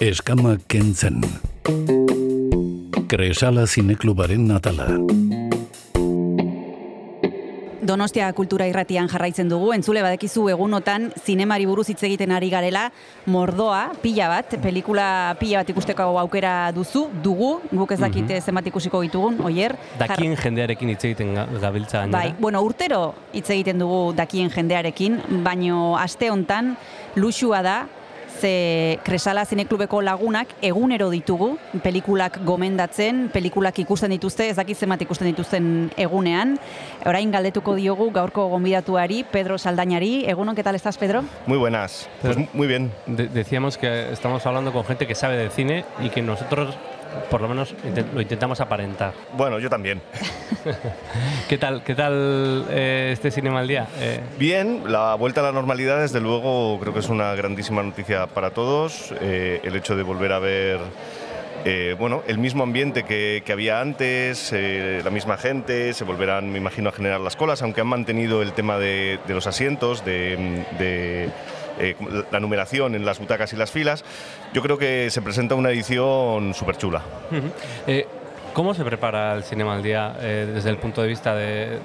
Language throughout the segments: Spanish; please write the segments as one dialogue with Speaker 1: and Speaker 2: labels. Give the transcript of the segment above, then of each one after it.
Speaker 1: Eskama kentzen. Kresala zineklubaren natala.
Speaker 2: Donostia kultura irratian jarraitzen dugu, entzule badekizu egunotan zinemari buruz hitz egiten ari garela, mordoa, pila bat, pelikula pila bat ikusteko aukera duzu, dugu, guk ez dakite mm zenbat ikusiko ditugun, oier.
Speaker 3: Dakien jendearekin hitz egiten gabiltza gainera.
Speaker 2: Bai, bueno, urtero hitz egiten dugu dakien jendearekin, baino aste hontan luxua da, ze Kresala Zineklubeko lagunak egunero ditugu, pelikulak gomendatzen, pelikulak ikusten dituzte, ez dakit zenbat ikusten dituzten egunean. Orain galdetuko diogu gaurko gonbidatuari, Pedro Saldañari. Egunon, ¿qué tal estás, Pedro?
Speaker 4: Muy buenas. Pues muy bien.
Speaker 3: decíamos que estamos hablando con gente que sabe de cine y que nosotros por lo menos lo intentamos aparentar.
Speaker 4: Bueno, yo también.
Speaker 3: ¿Qué tal, qué tal eh, este Cinema al Día?
Speaker 4: Eh, Bien, la vuelta a la normalidad, desde luego, creo que es una grandísima noticia para todos. Eh, el hecho de volver a ver bueno, el mismo ambiente que, había antes, la misma gente, se volverán, me imagino, a generar las colas, aunque han mantenido el tema de, los asientos, de eh, la numeración en las butacas y las filas, yo creo que se presenta una edición súper chula.
Speaker 3: Eh, ¿Cómo se prepara el Cinema al Día eh, desde el punto de vista de,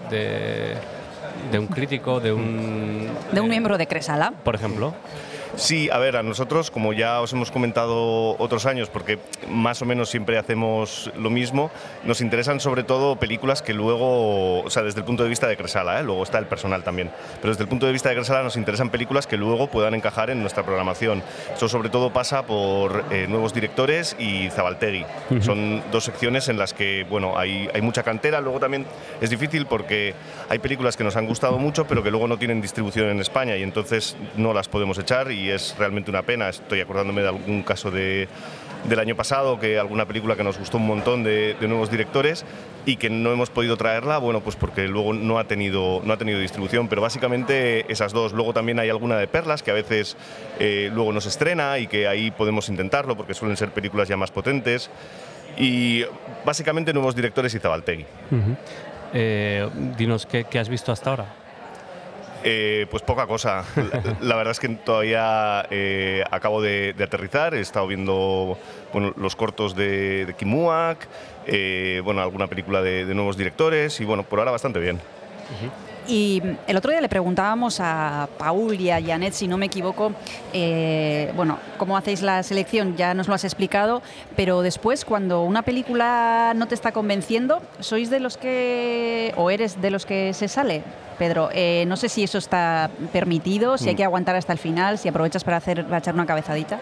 Speaker 3: de, un crítico, de un...
Speaker 2: De un miembro de Cresala.
Speaker 3: Por ejemplo.
Speaker 4: Sí, a ver, a nosotros, como ya os hemos comentado otros años, porque más o menos siempre hacemos lo mismo, nos interesan sobre todo películas que luego, o sea, desde el punto de vista de Cresala, ¿eh? luego está el personal también, pero desde el punto de vista de Cresala nos interesan películas que luego puedan encajar en nuestra programación. Eso sobre todo pasa por eh, nuevos directores y Zabaltegui. Son dos secciones en las que, bueno, hay, hay mucha cantera, luego también es difícil porque hay películas que nos han gustado mucho, pero que luego no tienen distribución en España y entonces no las podemos echar y es realmente una pena. Estoy acordándome de algún caso de, del año pasado, que alguna película que nos gustó un montón de, nuevos directores y que no hemos podido traerla, bueno, pues porque luego no ha tenido, no ha tenido distribución, pero básicamente esas dos. Luego también hay alguna de Perlas que a veces eh, luego nos estrena y que ahí podemos intentarlo porque suelen ser películas ya más potentes. Y básicamente nuevos directores y Zabaltegui.
Speaker 3: Eh, dinos, ¿qué, ¿qué has visto hasta ahora?
Speaker 4: Eh, pues poca cosa. La, verdad es que todavía eh, acabo de, aterrizar. He estado viendo los cortos de, de Kimuak, eh, bueno, alguna película de, nuevos directores y bueno, por ahora bastante bien.
Speaker 2: Y el otro día le preguntábamos a Paul y a Janet, si no me equivoco, eh, bueno, cómo hacéis la selección, ya nos lo has explicado, pero después cuando una película no te está convenciendo, ¿sois de los que, o eres de los que se sale? Pedro, eh, no sé si eso está permitido, si hay mm. que aguantar hasta el final, si aprovechas para, hacer, echar una cabezadita.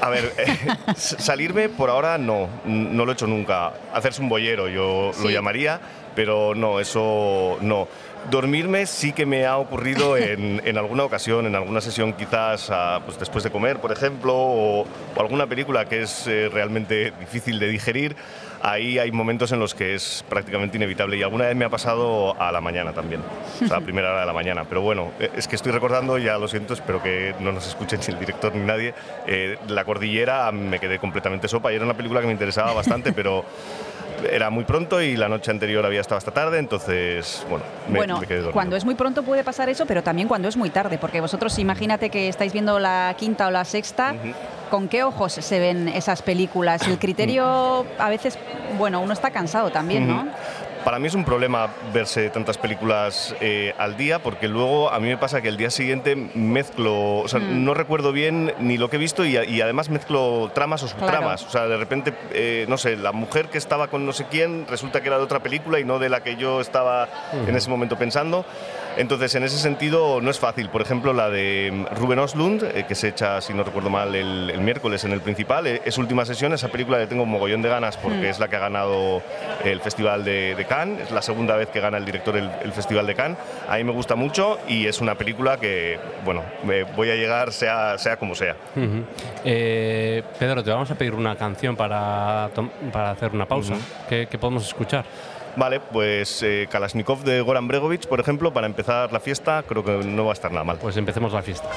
Speaker 4: A ver, eh, salirme por ahora no, no lo he hecho nunca. Hacerse un bollero, yo lo llamaría pero no, eso no. Dormirme sí que me ha ocurrido en, en alguna ocasión, en alguna sesión quizás ah, pues después de comer, por ejemplo, o, alguna película que es eh, realmente difícil de digerir. Ahí hay momentos en los que es prácticamente inevitable y alguna vez me ha pasado a la mañana también, o sea, a primera hora de la mañana. Pero bueno, eh, es que estoy recordando, ya lo siento, espero que no nos escuchen ni el director ni nadie, eh, La Cordillera me quedé completamente sopa y era una película que me interesaba bastante, pero era muy pronto y la noche anterior había estado hasta tarde, entonces, bueno, me,
Speaker 2: bueno,
Speaker 4: quedé dormido.
Speaker 2: Cuando es muy pronto puede pasar eso, pero también cuando es muy tarde, porque vosotros imagínate que estáis viendo la quinta o la sexta, ¿con qué ojos se ven esas películas? El criterio a veces, bueno, uno está cansado también, ¿no?
Speaker 4: Para mí es un problema verse tantas películas eh, al día porque luego a mí me pasa que el día siguiente mezclo, o sea, mm. no recuerdo bien ni lo que he visto y, además mezclo tramas o subtramas. O sea, de repente, eh, no sé, la mujer que estaba con no sé quién resulta que era de otra película y no de la que yo estaba en ese momento pensando. Entonces, en ese sentido, no es fácil. Por ejemplo, la de mm, Ruben Oslund, eh, que se echa, si no recuerdo mal, el, miércoles en el principal, eh, es última sesión. Esa película le tengo un mogollón de ganas porque mm. es la que ha ganado el Festival de, Cannes. Es la segunda vez que gana el director el, Festival de Cannes. A mí me gusta mucho y es una película que, bueno, me voy a llegar sea, sea como sea.
Speaker 3: Eh, Pedro, te vamos a pedir una canción para, para hacer una pausa. ¿Qué podemos escuchar?
Speaker 4: Vale, pues eh, Kalashnikov de Goran Bregovic, por ejemplo, para empezar la fiesta, creo que no va a estar nada mal.
Speaker 3: Pues empecemos la fiesta.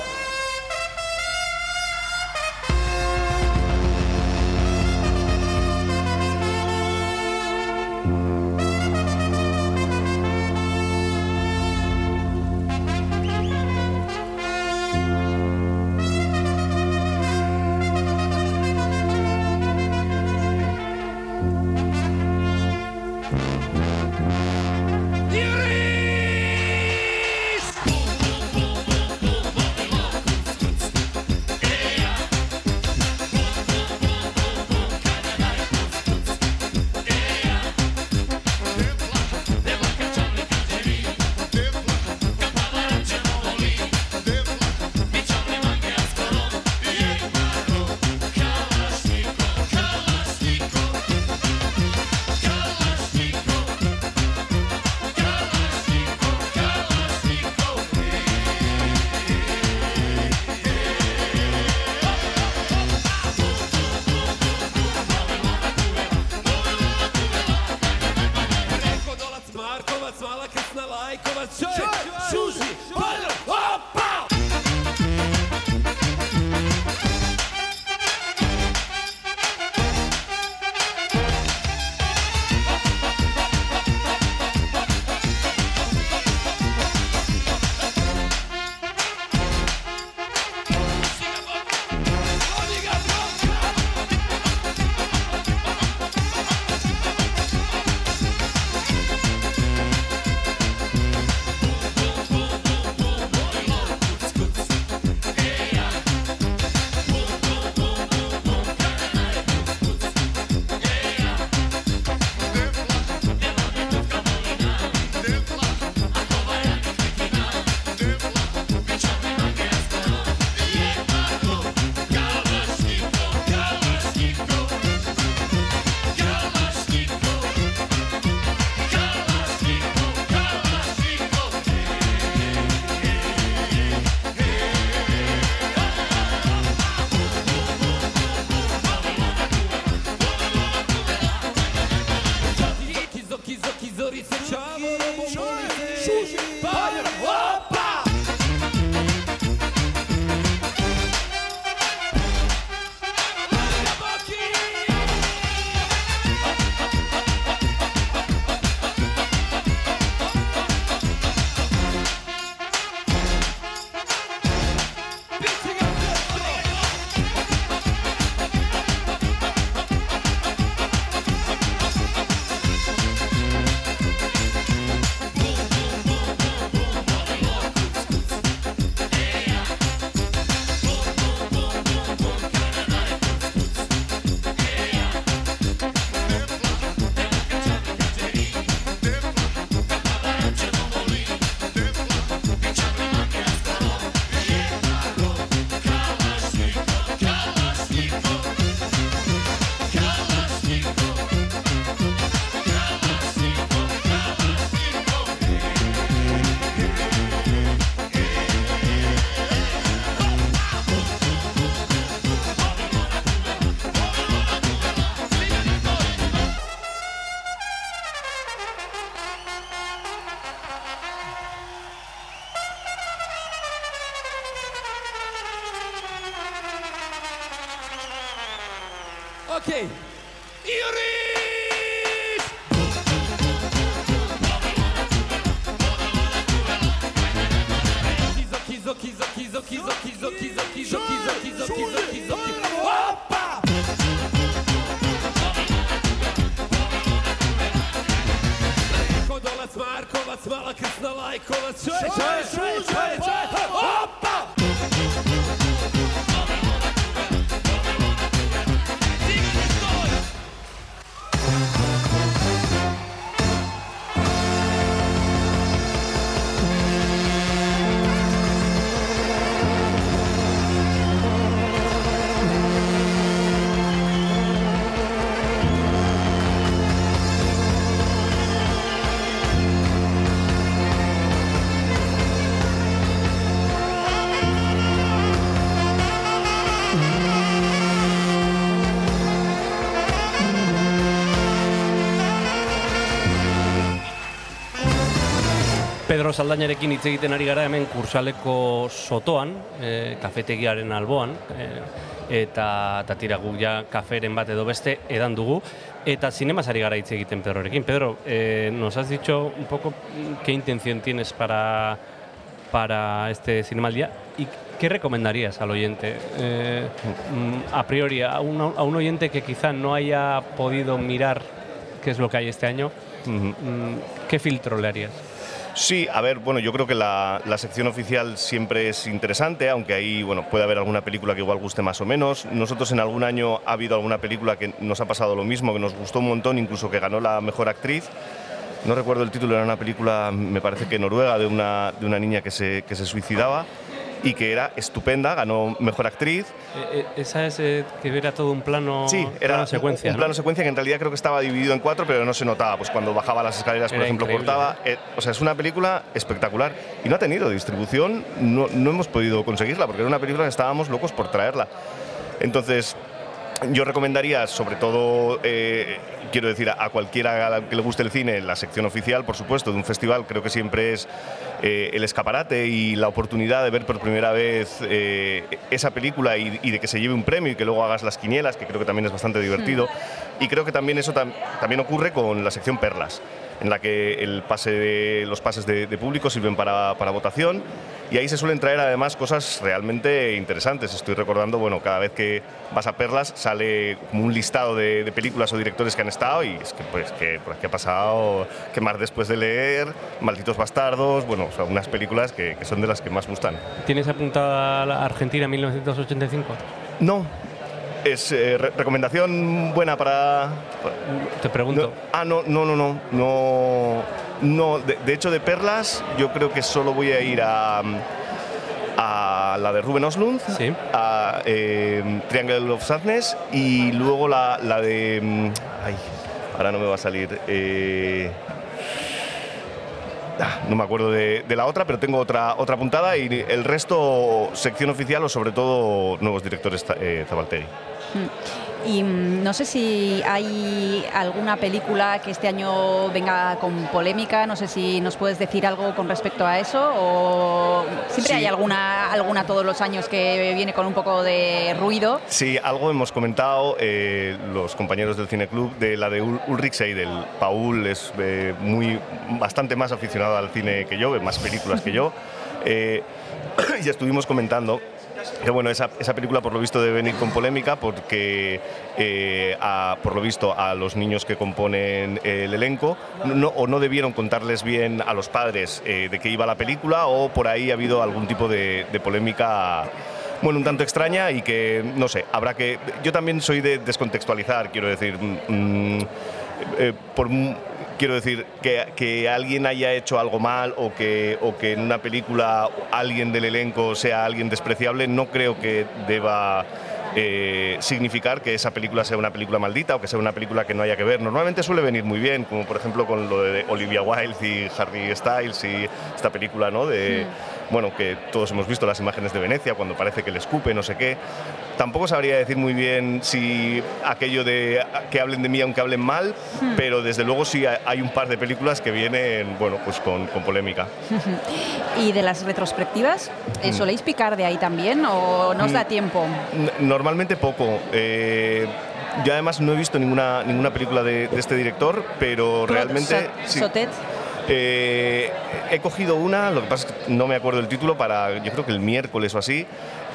Speaker 3: Pedro Saldañarekin hitz egiten ari gara hemen kursaleko sotoan, e, kafetegiaren alboan, e, eta, eta tira guk ja kaferen bat edo beste edan dugu, eta zinemaz ari gara hitz egiten Pedrorekin. Pedro, eh, nos has dicho un poco qué intención tienes para, para este cinema al día y qué recomendarías al oyente, eh, a priori, a un, a un oyente que quizá no haya podido mirar qué es lo que hay este año, mm, ¿qué filtro le harías?
Speaker 4: Sí, a ver, bueno, yo creo que la, la sección oficial siempre es interesante, aunque ahí, bueno, puede haber alguna película que igual guste más o menos. Nosotros en algún año ha habido alguna película que nos ha pasado lo mismo, que nos gustó un montón, incluso que ganó la mejor actriz. No recuerdo el título, era una película, me parece que noruega, de una, de una niña que se, que se suicidaba y que era estupenda, ganó mejor actriz.
Speaker 3: Eh, eh, esa es eh, que era todo un plano,
Speaker 4: Sí, era
Speaker 3: plano secuencia.
Speaker 4: un
Speaker 3: ¿no?
Speaker 4: plano secuencia que en realidad creo que estaba dividido en cuatro, pero no se notaba. Pues cuando bajaba las escaleras, por
Speaker 3: Era
Speaker 4: ejemplo, cortaba. Eh, o sea, es una película espectacular y no ha tenido distribución, no, no hemos podido conseguirla porque era una película que estábamos locos por traerla. Entonces, yo recomendaría, sobre todo, eh, quiero decir, a, cualquiera que le guste el cine, la sección oficial, por supuesto, de un festival, creo que siempre es eh, el escaparate y la oportunidad de ver por primera vez eh, esa película y, y de que se lleve un premio y que luego hagas las quinielas, que creo que también es bastante divertido. Y creo que también eso tam- también ocurre con la sección Perlas, en la que el pase de, los pases de, de público sirven para, para votación y ahí se suelen traer además cosas realmente interesantes. Estoy recordando, bueno, cada vez que vas a Perlas sale un listado de, de películas o directores que han estado y es que pues que por aquí ha pasado que más después de leer, Malditos Bastardos, bueno, o sea, unas películas que, que son de las que más gustan.
Speaker 3: ¿Tienes apuntada la Argentina 1985?
Speaker 4: No, es eh, re- recomendación buena para...
Speaker 3: Te pregunto.
Speaker 4: No, ah, no, no, no, no, no, no. De, de hecho, de Perlas, yo creo que solo voy a ir a, a la de Ruben Oslund,
Speaker 3: Sí.
Speaker 4: a eh, Triangle of Sadness y luego la, la de... mm, Ay, ahora no me va a salir. eh, ah, no me acuerdo de, de la otra, pero tengo otra, otra puntada y el resto sección oficial o sobre todo nuevos directores eh, Zabaltegui.
Speaker 2: Y mm, no sé si hay alguna película que este año venga con polémica, no sé si nos puedes decir algo con respecto a eso o siempre
Speaker 4: Sí.
Speaker 2: hay alguna, alguna todos los años que viene con un poco de ruido.
Speaker 4: Sí, algo hemos comentado eh, los compañeros del Cine Club de la de Ul- Ulrich Seidel. Paul es eh, muy, bastante más aficionado al cine que yo, ve más películas que yo. Eh, y estuvimos comentando que bueno, esa, esa película por lo visto debe venir con polémica porque eh, por lo visto a los niños que componen el elenco o no debieron contarles bien a los padres eh, de qué iba la película o por ahí ha habido algún tipo de, polémica bueno, un tanto extraña y que, no sé, habrá que... Yo también soy de descontextualizar, quiero decir, mm, eh, por, quiero decir, que, que alguien haya hecho algo mal o que, o que en una película alguien del elenco sea alguien despreciable, no creo que deba eh, significar que esa película sea una película maldita o que sea una película que no haya que ver. Normalmente suele venir muy bien, como por ejemplo con lo de Olivia Wilde y Harry Styles y esta película, ¿no? De, bueno, que todos hemos visto las imágenes de Venecia cuando parece que le escupe, no sé qué. Tampoco sabría decir muy bien si aquello de que hablen de mí aunque hablen mal, pero desde luego sí hay un par de películas que vienen, bueno, pues con, con polémica.
Speaker 2: Y de las retrospectivas, eh, ¿soléis picar de ahí también o no os da tiempo?
Speaker 4: N- Normalmente poco. Eh, yo además no he visto ninguna, ninguna película de, de este director, pero realmente... Sí.
Speaker 2: Sautet.
Speaker 4: Eh, he cogido una, lo que pasa es que no me acuerdo el título, para yo creo que el miércoles o así.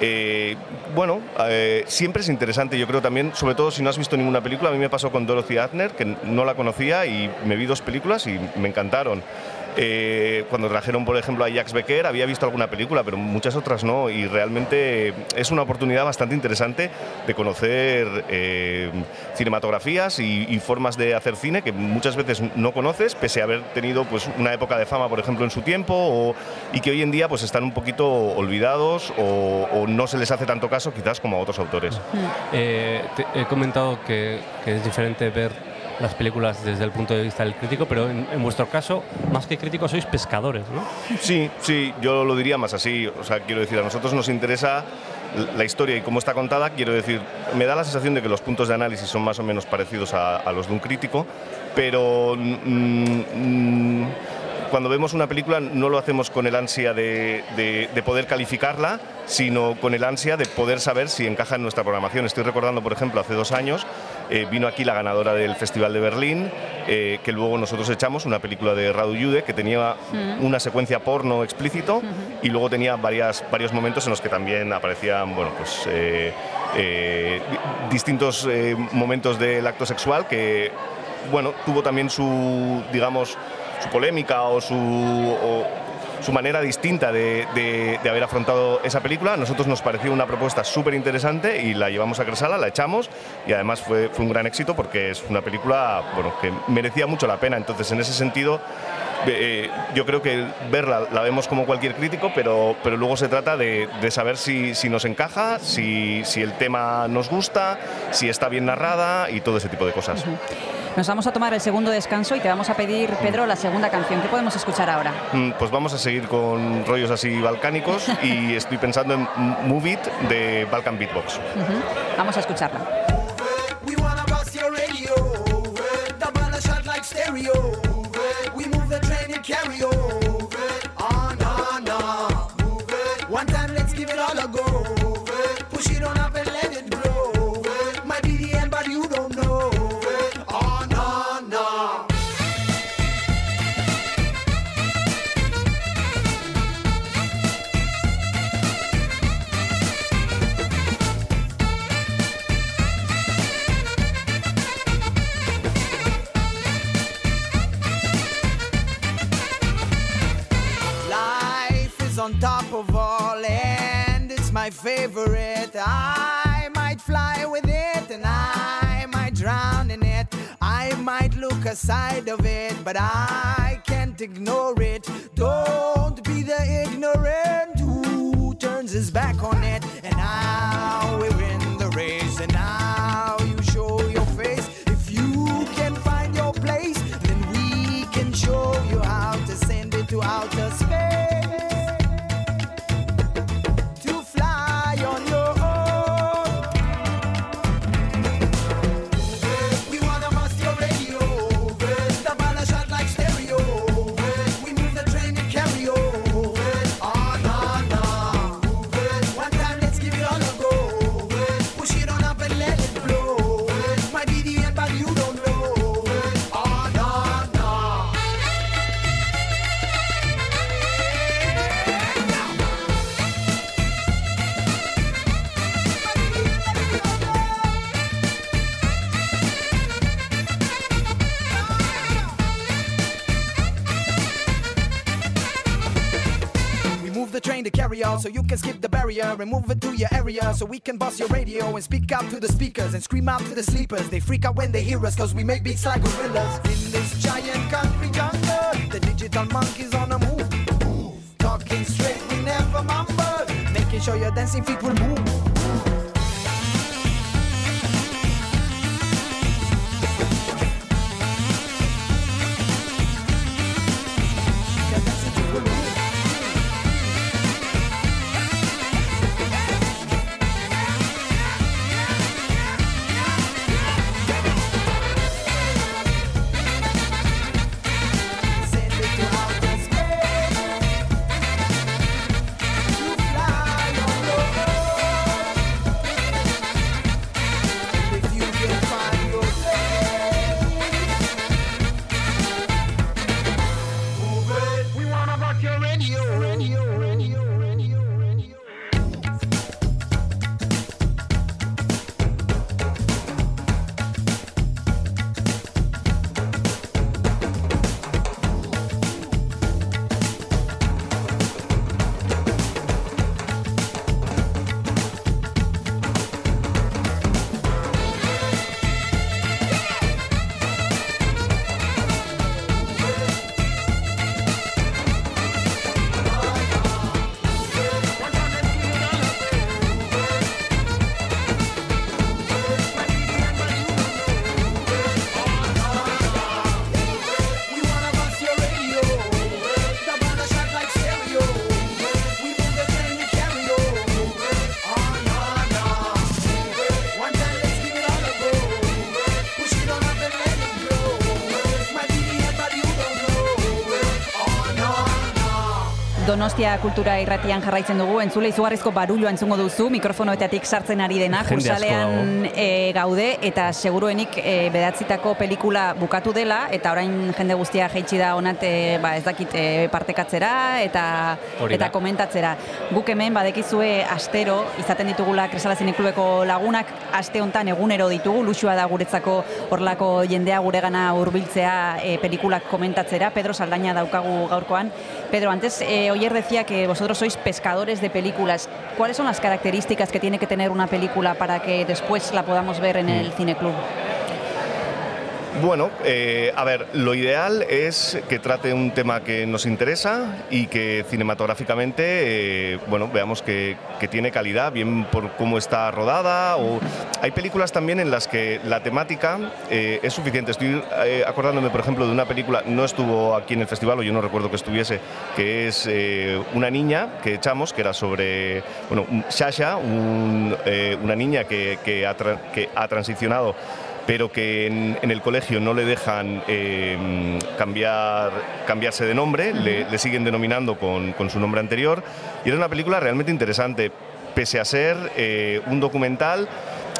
Speaker 4: Eh, bueno, eh, siempre es interesante, yo creo también, sobre todo si no has visto ninguna película. A mí me pasó con Dorothy Adner, que no la conocía y me vi dos películas y me encantaron. Eh, cuando trajeron, por ejemplo, a Jacques Becker, había visto alguna película, pero muchas otras no. Y realmente es una oportunidad bastante interesante de conocer eh, cinematografías y, formas de hacer cine que muchas veces no conoces, pese a haber tenido pues, una época de fama, por ejemplo, en su tiempo, y que hoy en día pues, están un poquito olvidados o, no se les hace tanto caso, quizás como a otros autores.
Speaker 3: Eh, he comentado que es diferente ver las películas desde el punto de vista del crítico, pero en, vuestro caso, más que críticos, sois pescadores, ¿no?
Speaker 4: Sí, sí, yo lo diría más así. O sea, quiero decir, a nosotros nos interesa la historia y cómo está contada. Quiero decir, me da la sensación de que los puntos de análisis son más o menos parecidos a, a los de un crítico, pero mm, mm, cuando vemos una película no lo hacemos con el ansia de, de- de poder calificarla, sino con el ansia de poder saber si encaja en nuestra programación. Estoy recordando, por ejemplo, hace dos años eh, vino aquí la ganadora del Festival de Berlín, eh, que luego nosotros echamos, una película de Radu Jude, que tenía una secuencia porno explícito y luego tenía varias, varios momentos en los que también aparecían, bueno, pues... eh, di- distintos momentos del acto sexual que bueno tuvo también su digamos su polémica o su su manera distinta de, de- de haber afrontado esa película. A nosotros nos pareció una propuesta súper interesante y la llevamos a Cresala, la echamos y además fue, fue un gran éxito porque es una película bueno, que merecía mucho la pena. Entonces, en ese sentido, eh, yo creo que verla la vemos como cualquier crítico, pero, pero luego se trata de, de saber si, si nos encaja, si, si el tema nos gusta, si está bien narrada y todo ese tipo de cosas.
Speaker 2: Nos vamos a tomar el segundo descanso y te vamos a pedir, Pedro, la segunda canción. ¿Qué podemos escuchar ahora?
Speaker 4: Mm, Pues vamos a seguir con rollos así balcánicos y estoy pensando en Move It de Balkan Beatbox.
Speaker 2: Vamos a escucharla.
Speaker 5: On top of all, and it's my favorite. I might fly with it, and I might drown in it. I might look aside of it, but I can't ignore it. Don't be the ignorant who turns his back on it. And now we're in the race, and now you show your face. If you can find your place, then we can show you how to send it to outer space. So you can skip the barrier and move it to your area so we can bust your radio and speak out to the speakers and scream out to the sleepers. They freak out when they hear us cause we make beats like gorillas. In this giant country jungle, the digital monkeys on the move. Talking straight, we never mumble. Making sure your dancing feet will move.
Speaker 2: Donostia Kultura Irratian jarraitzen dugu, entzule izugarrizko barulloa entzungo duzu, mikrofonoetatik sartzen ari dena, kursalean e, gaude, eta seguruenik e, bedatzitako pelikula bukatu dela, eta orain jende guztia jaitsi da onat, e, ba, ez dakit e, partekatzera, eta,
Speaker 3: Hori da.
Speaker 2: eta komentatzera. Guk hemen badekizue astero, izaten ditugula Kresala Zineklubeko lagunak, aste hontan egunero ditugu, luxua da guretzako horlako jendea guregana hurbiltzea e, pelikulak komentatzera. Pedro Saldaña daukagu gaurkoan. Pedro, antes eh, Oyer decía que vosotros sois pescadores de películas. ¿Cuáles son las características que tiene que tener una película para que después la podamos ver en el cineclub?
Speaker 4: Bueno, eh, a ver, lo ideal es que trate un tema que nos interesa y que cinematográficamente, eh, bueno, veamos que, que tiene calidad, bien por cómo está rodada. O hay películas también en las que la temática eh, es suficiente. Estoy eh, acordándome, por ejemplo, de una película, no estuvo aquí en el festival, o yo no recuerdo que estuviese, que es eh, una niña que echamos, que era sobre, bueno, Sasha, un, eh, una niña que, que ha que ha transicionado pero que en, en el colegio no le dejan eh, cambiar, cambiarse de nombre, le, le siguen denominando con, con su nombre anterior. Y era una película realmente interesante, pese a ser eh, un documental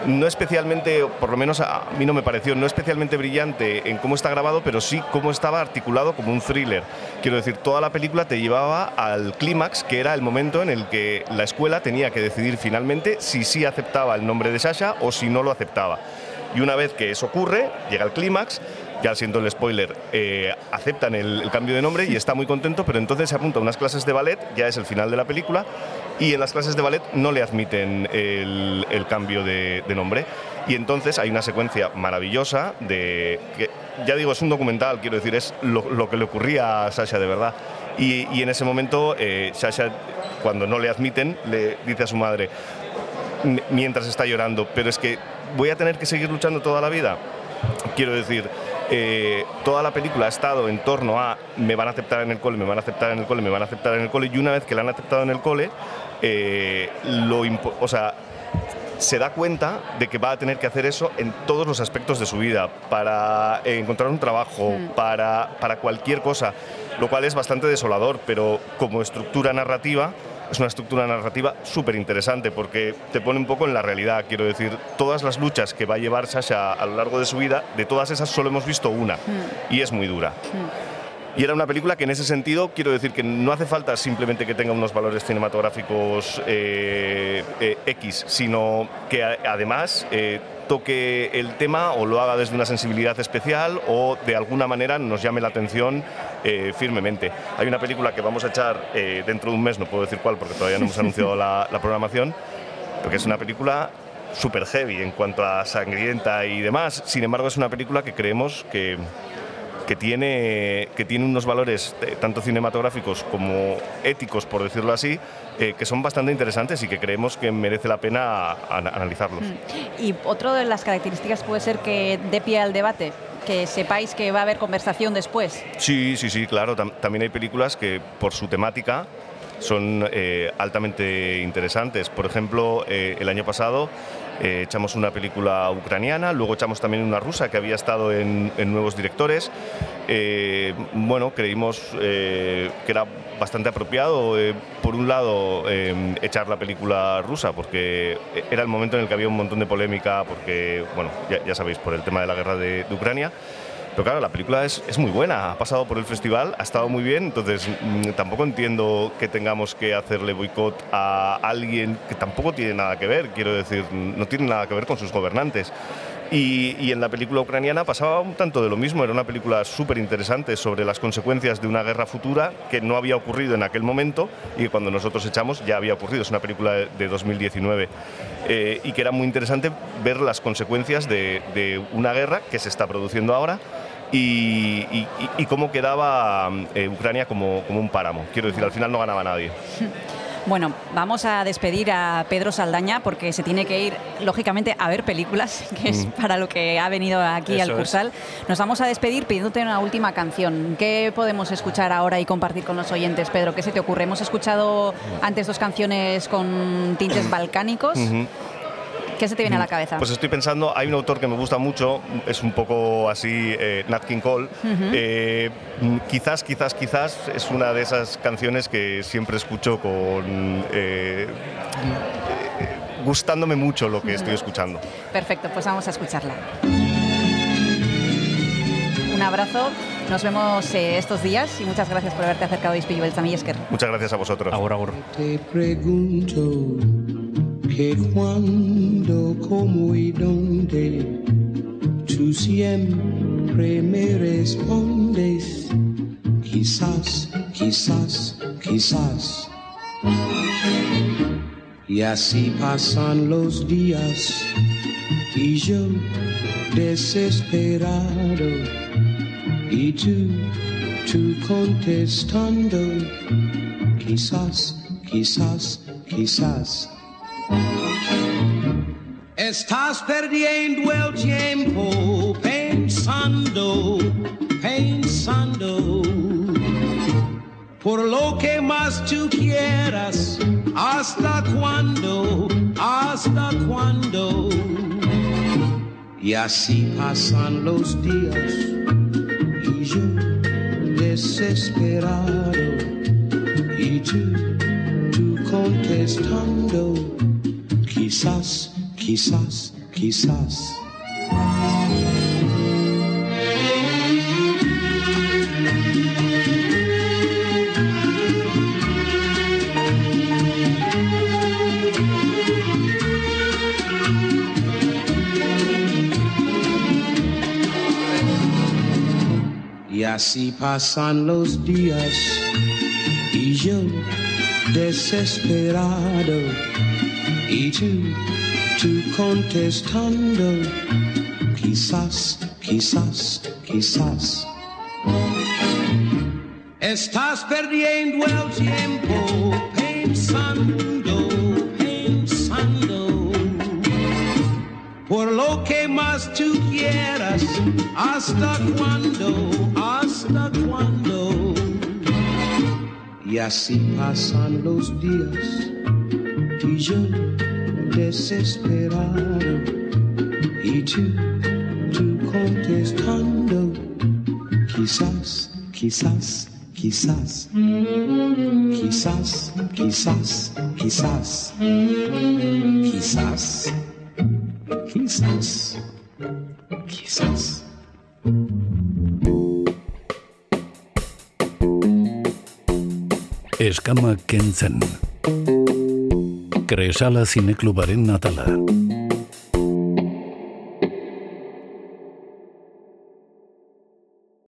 Speaker 4: no especialmente, por lo menos a mí no me pareció, no especialmente brillante en cómo está grabado, pero sí cómo estaba articulado como un thriller. Quiero decir, toda la película te llevaba al clímax, que era el momento en el que la escuela tenía que decidir finalmente si sí aceptaba el nombre de Sasha o si no lo aceptaba. Y una vez que eso ocurre, llega el clímax, ya siento el spoiler, eh, aceptan el, cambio de nombre y está muy contento, pero entonces se apunta a unas clases de ballet, ya es el final de la película, y en las clases de ballet no le admiten el, cambio de, nombre. Y entonces hay una secuencia maravillosa de que, ya digo, es un documental, quiero decir, es lo, que le ocurría a Sasha de verdad. Y, en ese momento, eh, Sasha, cuando no le admiten, le dice a su madre, mientras está llorando, pero es que voy a tener que seguir luchando toda la vida. Quiero decir, eh, toda la película ha estado en torno a me van a aceptar en el cole, me van a aceptar en el cole, me van a aceptar en el cole, y una vez que la han aceptado en el cole, eh, lo o sea, se da cuenta de que va a tener que hacer eso en todos los aspectos de su vida, para encontrar un trabajo, para, para cualquier cosa, lo cual es bastante desolador, pero como estructura narrativa es una estructura narrativa súper interesante porque te pone un poco en la realidad, quiero decir, todas las luchas que va a llevar Sasha a lo largo de su vida, de todas esas solo hemos visto una y es muy dura. Y era una película que en ese sentido quiero decir que no hace falta simplemente que tenga unos valores cinematográficos eh, eh, X, sino que a- además eh, toque el tema o lo haga desde una sensibilidad especial o de alguna manera nos llame la atención firmemente. Hay una película que vamos a echar dentro de un mes, no puedo decir cuál porque todavía no hemos anunciado la, la programación, porque es una película super heavy en cuanto a sangrienta y demás. Sin embargo, es una película que creemos que, que tiene, que tiene unos valores eh, tanto cinematográficos como éticos, por decirlo así, eh, que son bastante interesantes y que creemos que merece la pena an- analizarlos.
Speaker 2: Y otro de las características puede ser que dé pie al debate, que sepáis que va a haber conversación después.
Speaker 4: Sí, sí, sí, claro. tam- también hay películas que por su temática son eh, altamente interesantes. Por ejemplo, eh, el año pasado eh, echamos una película ucraniana, luego echamos también una rusa que había estado en, Nuevos Directores. Eh, bueno, creímos eh, que era bastante apropiado, por un lado, echar la película rusa, porque era el momento en el que había un montón de polémica, porque, bueno, ya, sabéis, por el tema de la guerra de Ucrania. Pero claro, la película es, es muy buena, ha pasado por el festival, ha estado muy bien, entonces mm, tampoco entiendo que tengamos que hacerle boicot a alguien que tampoco tiene nada que ver, quiero decir, no tiene nada que ver con sus gobernantes. Y, y en la película ucraniana pasaba un tanto de lo mismo, era una película súper interesante sobre las consecuencias de una guerra futura que no había ocurrido en aquel momento y que cuando nosotros echamos ya había ocurrido, es una película de- de 2019 eh, y que era muy interesante ver las consecuencias de, de una guerra que se está produciendo ahora y, y- y- y cómo quedaba eh, Ucrania como, como un páramo. Quiero decir, al final no ganaba nadie.
Speaker 2: Bueno, vamos a despedir a Pedro Saldaña porque se tiene que ir, lógicamente, a ver películas, que es para lo que ha venido aquí al
Speaker 3: es.
Speaker 2: Cursal. Nos vamos a despedir pidiéndote una última canción. ¿Qué podemos escuchar ahora y compartir con los oyentes, Pedro? ¿Qué se te ocurre? Hemos escuchado antes dos canciones con tintes balcánicos. ¿Qué se te viene a la cabeza?
Speaker 4: Pues estoy pensando, hay un autor que me gusta mucho, es un poco así, eh, Nat King Cole. Eh, mm, quizás, quizás, quizás es una de esas canciones que siempre escucho con... eh, gustándome mucho lo que estoy escuchando.
Speaker 2: Perfecto, pues vamos a escucharla. Un abrazo, nos vemos eh, estos días y muchas gracias por haberte acercado a Ispillo Beltzam y Esker.
Speaker 4: Muchas gracias a vosotros.
Speaker 3: Agur, agur.
Speaker 6: Te pregunto que cuándo, cómo y dónde tú siempre me respondes. Quizás, quizás, quizás. Y así pasan los días y yo desesperado y tú, tú contestando. Quizás, quizás, quizás. Estás perdiendo el tiempo pensando, pensando. Por lo que más tú quieras, hasta cuándo, hasta cuándo. Y así pasan los días y yo desesperado y tú, tú contestando, quizás, quizás, quizás. Y así pasan los días y yo desesperado y tú, tú contestando, quizás, quizás, quizás. Estás perdiendo el tiempo pensando, pensando. Por lo que más tú quieras, hasta cuándo, hasta cuándo. Y así pasan los días y yo desesperado y tú, tú contestando, quizás, quizás, quizás, quizás, quizás, quizás, quizás, quizás, quizás.
Speaker 1: Eskama kentzen. Recreșala Cineclub Aren Natala